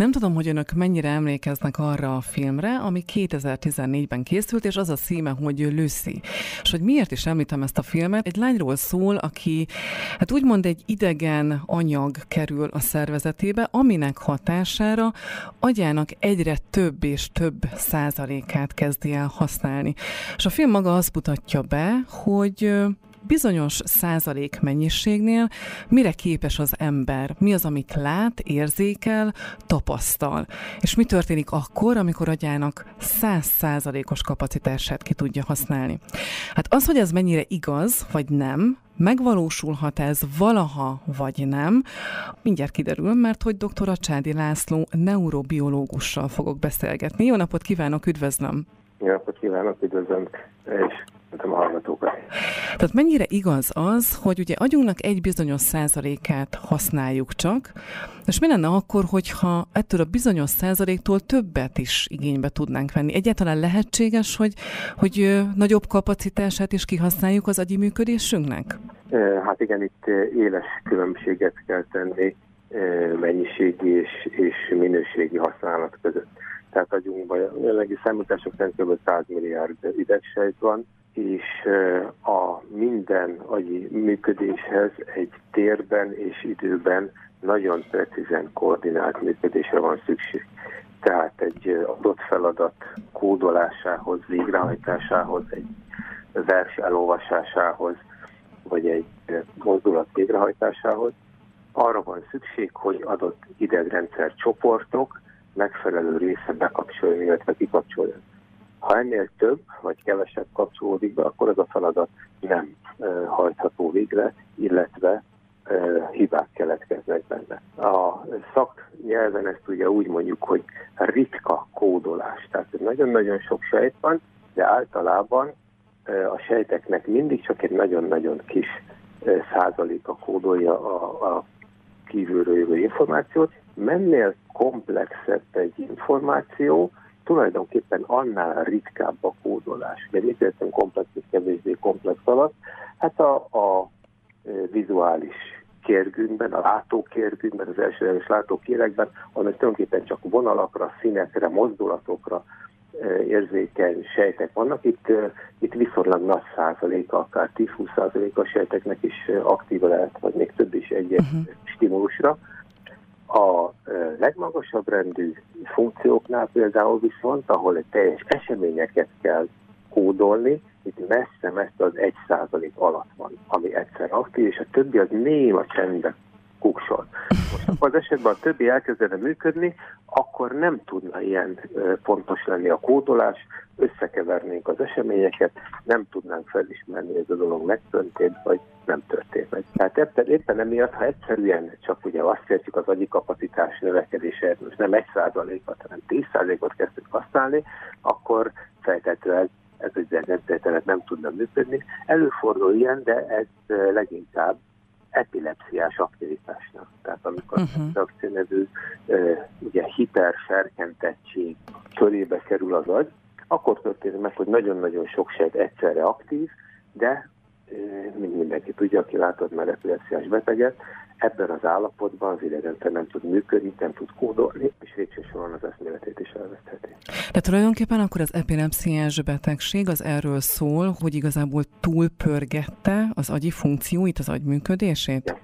Nem tudom, hogy önök mennyire emlékeznek arra a filmre, ami 2014-ben készült, és az a szíme, hogy Lucy. És hogy miért is említem ezt a filmet? Egy lányról szól, aki hát úgymond egy idegen anyag kerül a szervezetébe, aminek hatására agyának egyre több és több százalékát kezdi el használni. És a film maga azt mutatja be, hogy bizonyos százalék mennyiségnél mire képes az ember, mi az, amit lát, érzékel, tapasztal. És mi történik akkor, amikor agyának száz százalékos kapacitását ki tudja használni. Hát az, hogy ez mennyire igaz, vagy nem, megvalósulhat ez valaha, vagy nem, mindjárt kiderül, mert hogy dr. Csádi László neurobiológussal fogok beszélgetni. Jó napot kívánok, üdvözlöm! Jó napot kívánok, üdvözlöm, és a hallgatókat. Tehát mennyire igaz az, hogy ugye agyunknak egy bizonyos százalékát használjuk csak, és mi lenne akkor, hogyha ettől a bizonyos százaléktól többet is igénybe tudnánk venni? Egyáltalán lehetséges, hogy, hogy nagyobb kapacitását is kihasználjuk az agyi működésünknek? Hát igen, itt éles különbséget kell tenni mennyiségi és, és minőségi használat között. Tehát agyunkban jelenlegi számítások szerint kb. 100 milliárd idegsejt van, és a minden agyi működéshez egy térben és időben nagyon precízen koordinált működésre van szükség. Tehát egy adott feladat kódolásához, végrehajtásához, egy vers elolvasásához, vagy egy mozdulat végrehajtásához, arra van szükség, hogy adott idegrendszer csoportok megfelelő része bekapcsoljon, illetve kikapcsoljon. Ha ennél több vagy kevesebb kapcsolódik be, akkor ez a feladat nem hajtható végre, illetve hibák keletkeznek benne. A szaknyelven ezt ugye úgy mondjuk, hogy ritka kódolás. Tehát nagyon-nagyon sok sejt van, de általában a sejteknek mindig csak egy nagyon-nagyon kis százaléka kódolja a, a kívülről jövő információt. Mennél komplexebb egy információ, tulajdonképpen annál ritkább a kódolás. De mit értem komplex és kevésbé komplex alatt? Hát a, a vizuális kérgünkben, a látókérgünkben, az elsődleges látókérekben, amely tulajdonképpen csak vonalakra, színekre, mozdulatokra érzékeny sejtek vannak. Itt, itt viszonylag nagy százaléka, akár 10-20 százaléka a sejteknek is aktív lehet, vagy még több is egy uh-huh. stimulusra. A legmagasabb rendű funkcióknál például viszont, ahol egy teljes eseményeket kell kódolni, itt messze-messze az egy százalék alatt van, ami egyszer aktív, és a többi az néma csendben kuksol. Most az esetben a többi elkezdene működni, akkor nem tudna ilyen pontos lenni a kódolás, összekevernénk az eseményeket, nem tudnánk felismerni, hogy ez a dolog megtörtént, vagy nem történt meg. Tehát éppen, éppen emiatt, ha egyszerűen csak ugye azt értjük az agyi kapacitás növekedése, most nem egy százalékot, hanem tíz százalékot kezdtük használni, akkor fejtetően ez egy nem tudna működni. Előfordul ilyen, de ez leginkább epilepsziás aktivitásnak. Tehát amikor uh-huh. a szakcínező ugye hiperserkentettség körébe kerül az agy, akkor történik meg, hogy nagyon-nagyon sok sejt egyszerre aktív, de mint mindenki tudja, aki látott már epilepsziás beteget, ebben az állapotban az idegenrendszer nem tud működni, nem tud kódolni, és végső soron az eszméletét is elvesztheti. De tulajdonképpen akkor az epilepsziás betegség az erről szól, hogy igazából túlpörgette az agyi funkcióit, az agy működését? Ja.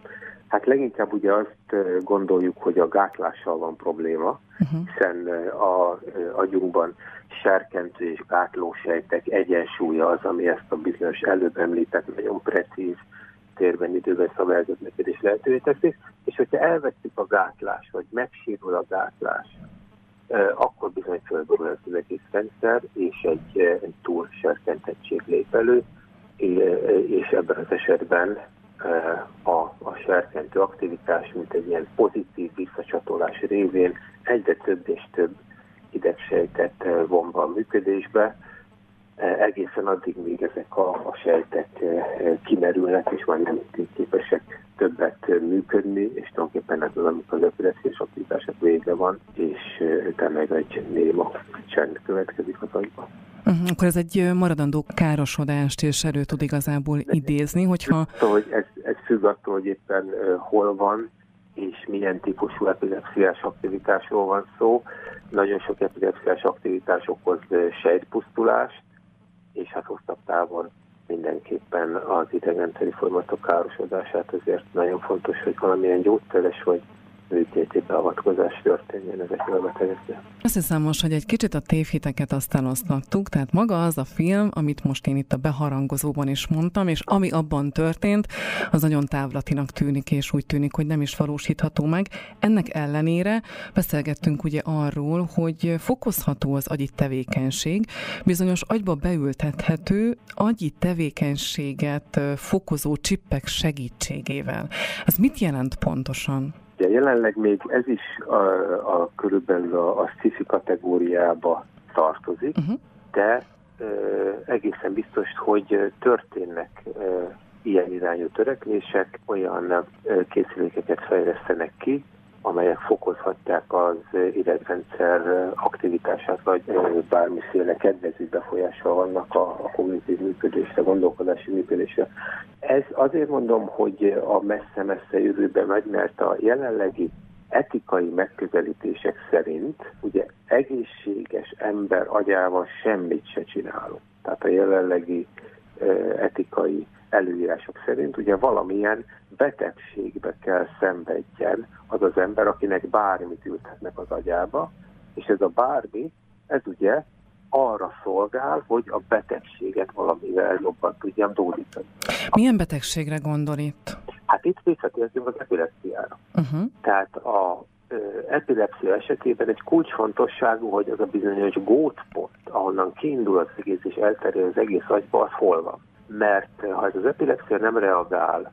Hát leginkább ugye azt gondoljuk, hogy a gátlással van probléma, uh-huh. hiszen a agyunkban serkentő és gátlósejtek egyensúlya az, ami ezt a bizonyos előbb említett, nagyon precíz térben, időben szabályozott működés lehetővé teszi, és hogyha elveszik a gátlás, vagy megsérül a gátlás, akkor bizony földborul az egész rendszer, és egy, egy túl lép elő, és ebben az esetben a, a serkentő aktivitás, mint egy ilyen pozitív visszacsatolás révén egyre több és több idegsejtet vonva a működésbe, egészen addig, míg ezek a, a sejtek kimerülnek, és már nem képesek többet működni, és tulajdonképpen ez az, amikor az epilepsziás aktivitásnak vége van, és utána egy néma csend következik az agyban. Uh-huh, akkor ez egy maradandó károsodást és elő tud igazából idézni, hogyha... Szóval, hogy ez, ez függ attól, hogy éppen hol van, és milyen típusú epilepsziás aktivitásról van szó. Nagyon sok epilepsziás aktivitás okoz sejtpusztulást, és hát hosszabb távon mindenképpen az idegrendszeri folyamatok károsodását, ezért nagyon fontos, hogy valamilyen gyógyszeres vagy műtéti beavatkozás történjen ezeknél a betegeknél. Azt hiszem most, hogy egy kicsit a tévhiteket azt eloszlattuk, tehát maga az a film, amit most én itt a beharangozóban is mondtam, és ami abban történt, az nagyon távlatinak tűnik, és úgy tűnik, hogy nem is valósítható meg. Ennek ellenére beszélgettünk ugye arról, hogy fokozható az agyi tevékenység, bizonyos agyba beültethető agyi tevékenységet fokozó csippek segítségével. Ez mit jelent pontosan? Ugye jelenleg még ez is a, a körülbelül a, a sci kategóriába tartozik, uh-huh. de e, egészen biztos, hogy történnek e, ilyen irányú törekvések, olyan e, készülékeket fejlesztenek ki, amelyek fokozhatják az idegrendszer aktivitását, vagy bármiféle kedvező befolyással vannak a, a kognitív működésre, gondolkodási működésre. Ez azért mondom, hogy a messze-messze jövőbe megy, mert a jelenlegi etikai megközelítések szerint ugye egészséges ember agyával semmit se csinálunk. Tehát a jelenlegi etikai előírások szerint ugye valamilyen betegségbe kell szenvedjen az az ember, akinek bármit ültetnek az agyába, és ez a bármi, ez ugye arra szolgál, hogy a betegséget valamivel jobban tudjam dódítani. Milyen betegségre gondol itt? Hát itt visszatértünk az epilepsziára. Uh-huh. Tehát a epilepsia esetében egy kulcsfontosságú, hogy az a bizonyos gótpont, ahonnan kiindul az egész és elterjed az egész agyba, az hol van. Mert ha ez az epilepsia nem reagál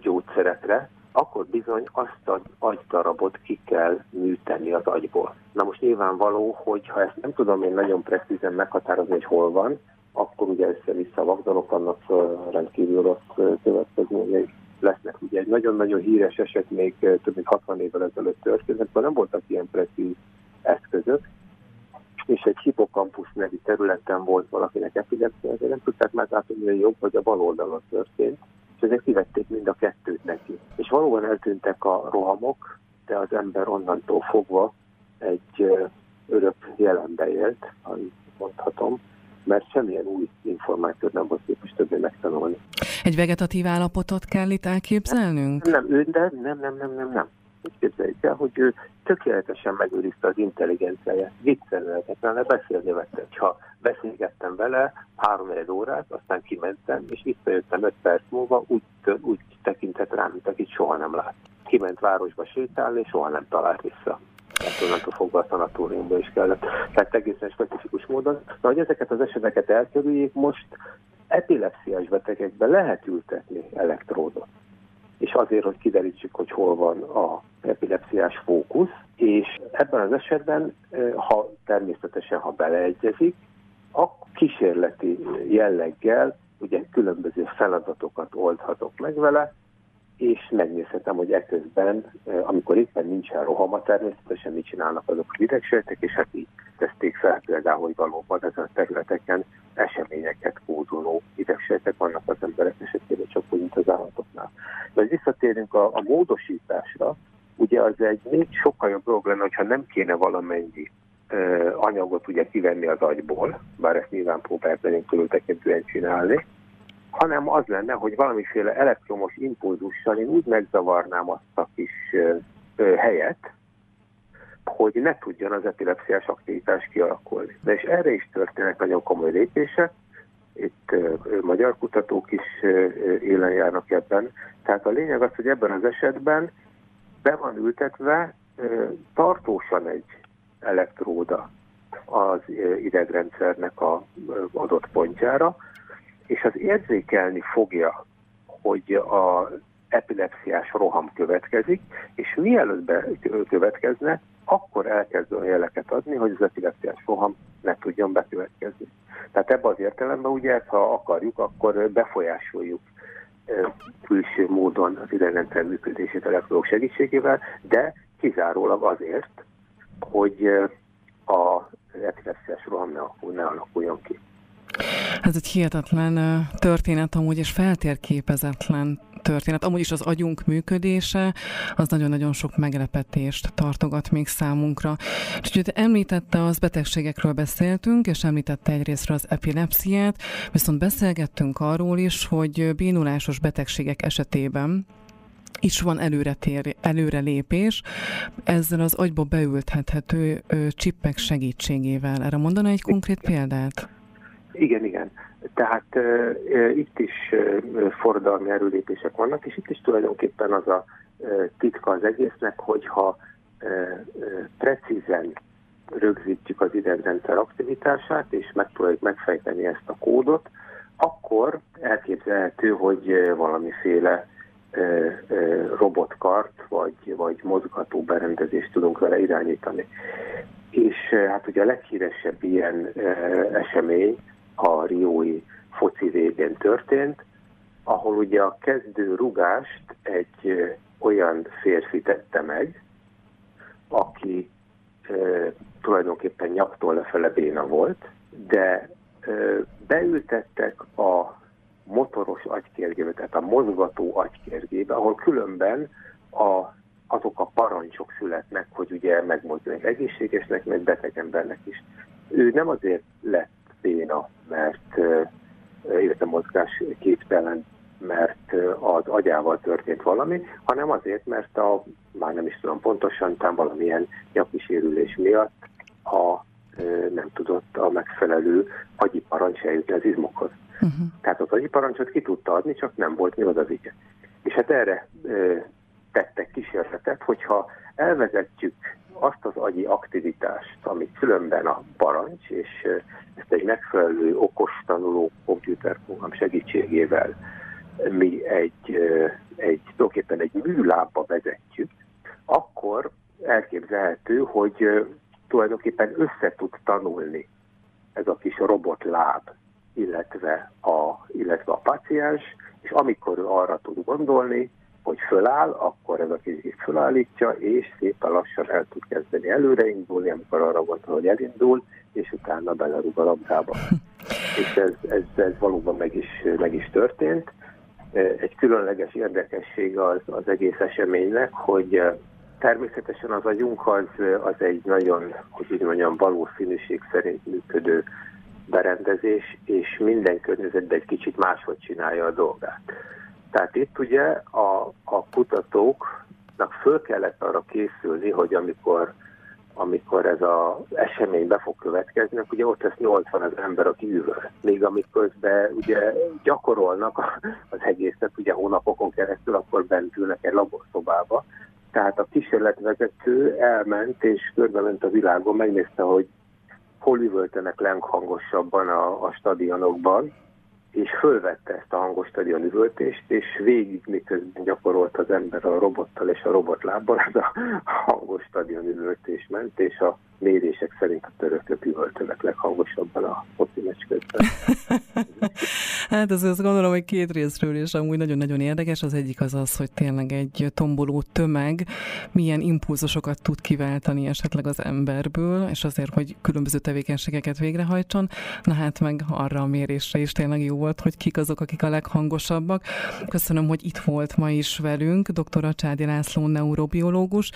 gyógyszerekre, akkor bizony azt az agydarabot ki kell műteni az agyból. Na most nyilvánvaló, hogy ha ezt nem tudom én nagyon precízen meghatározni, hogy hol van, akkor ugye össze-vissza vagdalok, annak rendkívül rossz következményei lesznek. Ugye egy nagyon-nagyon híres eset még több mint 60 évvel ezelőtt történt, akkor nem voltak ilyen precíz eszközök, és egy hipokampusz nevű területen volt valakinek epilepsia, ezért nem tudták meglátni, hogy jobb vagy a bal oldalon történt ezek kivették mind a kettőt neki. És valóban eltűntek a rohamok, de az ember onnantól fogva egy örök jelenbe élt, ha így mondhatom, mert semmilyen új információt nem volt képes többé megtanulni. Egy vegetatív állapotot kell itt elképzelnünk? Nem, nem, ő, de nem, nem, nem, nem, nem. Úgy képzeljük el, hogy ő tökéletesen megőrizte az intelligenciáját. Viccelni lehetetlen, beszélni vette. Ha beszélgettem vele három egy órát, aztán kimentem, és visszajöttem öt perc múlva, úgy, úgy tekintett rám, mint akit soha nem lát. Kiment városba sétálni, és soha nem talált vissza. Tehát onnantól fogva a szanatóriumba is kellett. Tehát egészen specifikus módon. Na, hogy ezeket az eseteket elkerüljék, most epilepsziás betegekben lehet ültetni elektródot és azért, hogy kiderítsük, hogy hol van a epilepsziás fókusz, és ebben az esetben, ha természetesen, ha beleegyezik, a kísérleti jelleggel ugye különböző feladatokat oldhatok meg vele, és megnézhetem, hogy eközben, amikor éppen nincsen rohama, természetesen mit csinálnak azok a idegsejtek, és hát így teszték fel például, hogy valóban ezen a területeken eseményeket kódoló idegsejtek vannak az emberek esetében, csak úgy, mint az állatoknál. De visszatérünk a, a módosításra, ugye az egy még sokkal jobb dolog lenne, hogyha nem kéne valamennyi ö, anyagot ugye kivenni az agyból, bár ezt nyilván próbálják nagyon körültekintően csinálni, hanem az lenne, hogy valamiféle elektromos impulzussal én úgy megzavarnám azt a kis ö, ö, helyet, hogy ne tudjon az epilepsziás aktivitás kialakulni. De és erre is történnek nagyon komoly lépések, itt ö, magyar kutatók is ö, élen járnak ebben. Tehát a lényeg az, hogy ebben az esetben be van ültetve ö, tartósan egy elektróda az idegrendszernek a adott pontjára, és az érzékelni fogja, hogy a epilepsziás roham következik, és mielőtt be következne, akkor elkezd olyan jeleket adni, hogy az epilepsziás roham ne tudjon bekövetkezni. Tehát ebben az értelemben ugye, ha akarjuk, akkor befolyásoljuk külső módon az idegrendszerűen működését elektrók segítségével, de kizárólag azért, hogy a epilepsziás roham ne, ne alakuljon ki. Ez egy hihetetlen történet amúgy, és feltérképezetlen történet. Amúgy is az agyunk működése, az nagyon-nagyon sok meglepetést tartogat még számunkra. Úgyhogy említette, az betegségekről beszéltünk, és említette egyrésztről az epilepsziát, viszont beszélgettünk arról is, hogy bénulásos betegségek esetében is van előretér, előrelépés ezzel az agyba beülthethető csippek segítségével. Erre mondana egy konkrét példát? Igen, igen. Tehát uh, itt is uh, forradalmi erőlépések vannak, és itt is tulajdonképpen az a uh, titka az egésznek, hogyha uh, uh, precízen rögzítjük az idegrendszer aktivitását, és megpróbáljuk megfejteni ezt a kódot, akkor elképzelhető, hogy valamiféle robotkart, vagy, vagy mozgató berendezést tudunk vele irányítani. És hát ugye a leghíresebb ilyen esemény a Riói foci végén történt, ahol ugye a kezdő rugást egy olyan férfi tette meg, aki e, tulajdonképpen nyaktól lefele béna volt, de e, beültettek a motoros agykérgébe, tehát a mozgató agykérgébe, ahol különben a, azok a parancsok születnek, hogy ugye megmozdulni egészségesnek, meg beteg embernek is. Ő nem azért lett béna, mert illetve mozgás képtelen, mert az agyával történt valami, hanem azért, mert a, már nem is tudom pontosan, talán valamilyen nyapisérülés miatt a nem tudott a megfelelő agyi parancs eljutni az izmokhoz. Uh-huh. Tehát az agyi parancsot ki tudta adni, csak nem volt mi az ügye. És hát erre ö, tettek kísérletet, hogyha elvezetjük azt az agyi aktivitást, amit különben a parancs, és ezt egy megfelelő okos tanuló komputerprogram segítségével mi egy, egy tulajdonképpen egy műlábba vezetjük, akkor elképzelhető, hogy tulajdonképpen össze tud tanulni ez a kis robotláb, illetve a, illetve a paciens, és amikor arra tud gondolni, hogy föláll, akkor ez a kis fölállítja, és szépen lassan el tud kezdeni előreindulni, amikor arra gondol, hogy elindul, és utána belerúg a labdába. és ez, ez, ez valóban meg is, meg is történt. Egy különleges érdekessége az, az egész eseménynek, hogy természetesen az agyunk az, az egy nagyon, hogy így mondjam, valószínűség szerint működő berendezés, és minden környezetben egy kicsit máshogy csinálja a dolgát. Tehát itt ugye a, a kutatóknak föl kellett arra készülni, hogy amikor, amikor ez az esemény be fog következni, ugye ott lesz 80 az ember, aki üvöl. Még amiközben ugye gyakorolnak az egészet, ugye hónapokon keresztül, akkor bent ülnek egy laborszobába. Tehát a kísérletvezető elment és körbement a világon, megnézte, hogy hol üvöltenek lenghangosabban a, a stadionokban, és fölvette ezt a hangos stadion üvöltést, és végig miközben gyakorolt az ember a robottal és a robotlábbal, ez a hangos stadion üvöltés ment, és a mérések szerint a törökök üvöltönek leghangosabban a foci meccs hát ez azt gondolom, hogy két részről is amúgy nagyon-nagyon érdekes. Az egyik az az, hogy tényleg egy tomboló tömeg milyen impulzusokat tud kiváltani esetleg az emberből, és azért, hogy különböző tevékenységeket végrehajtson. Na hát meg arra a mérésre is tényleg jó volt, hogy kik azok, akik a leghangosabbak. Köszönöm, hogy itt volt ma is velünk, dr. Csádi László neurobiológus,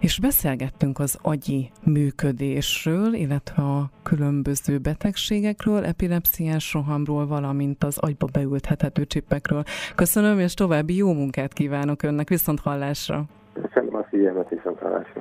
és beszélgettünk az agyi működésről, illetve a különböző betegségekről, epilepsziás rohamról, valamint az agyba beülthethető csippekről. Köszönöm, és további jó munkát kívánok önnek, viszont hallásra! Köszönöm a figyelmet, viszont hallásra!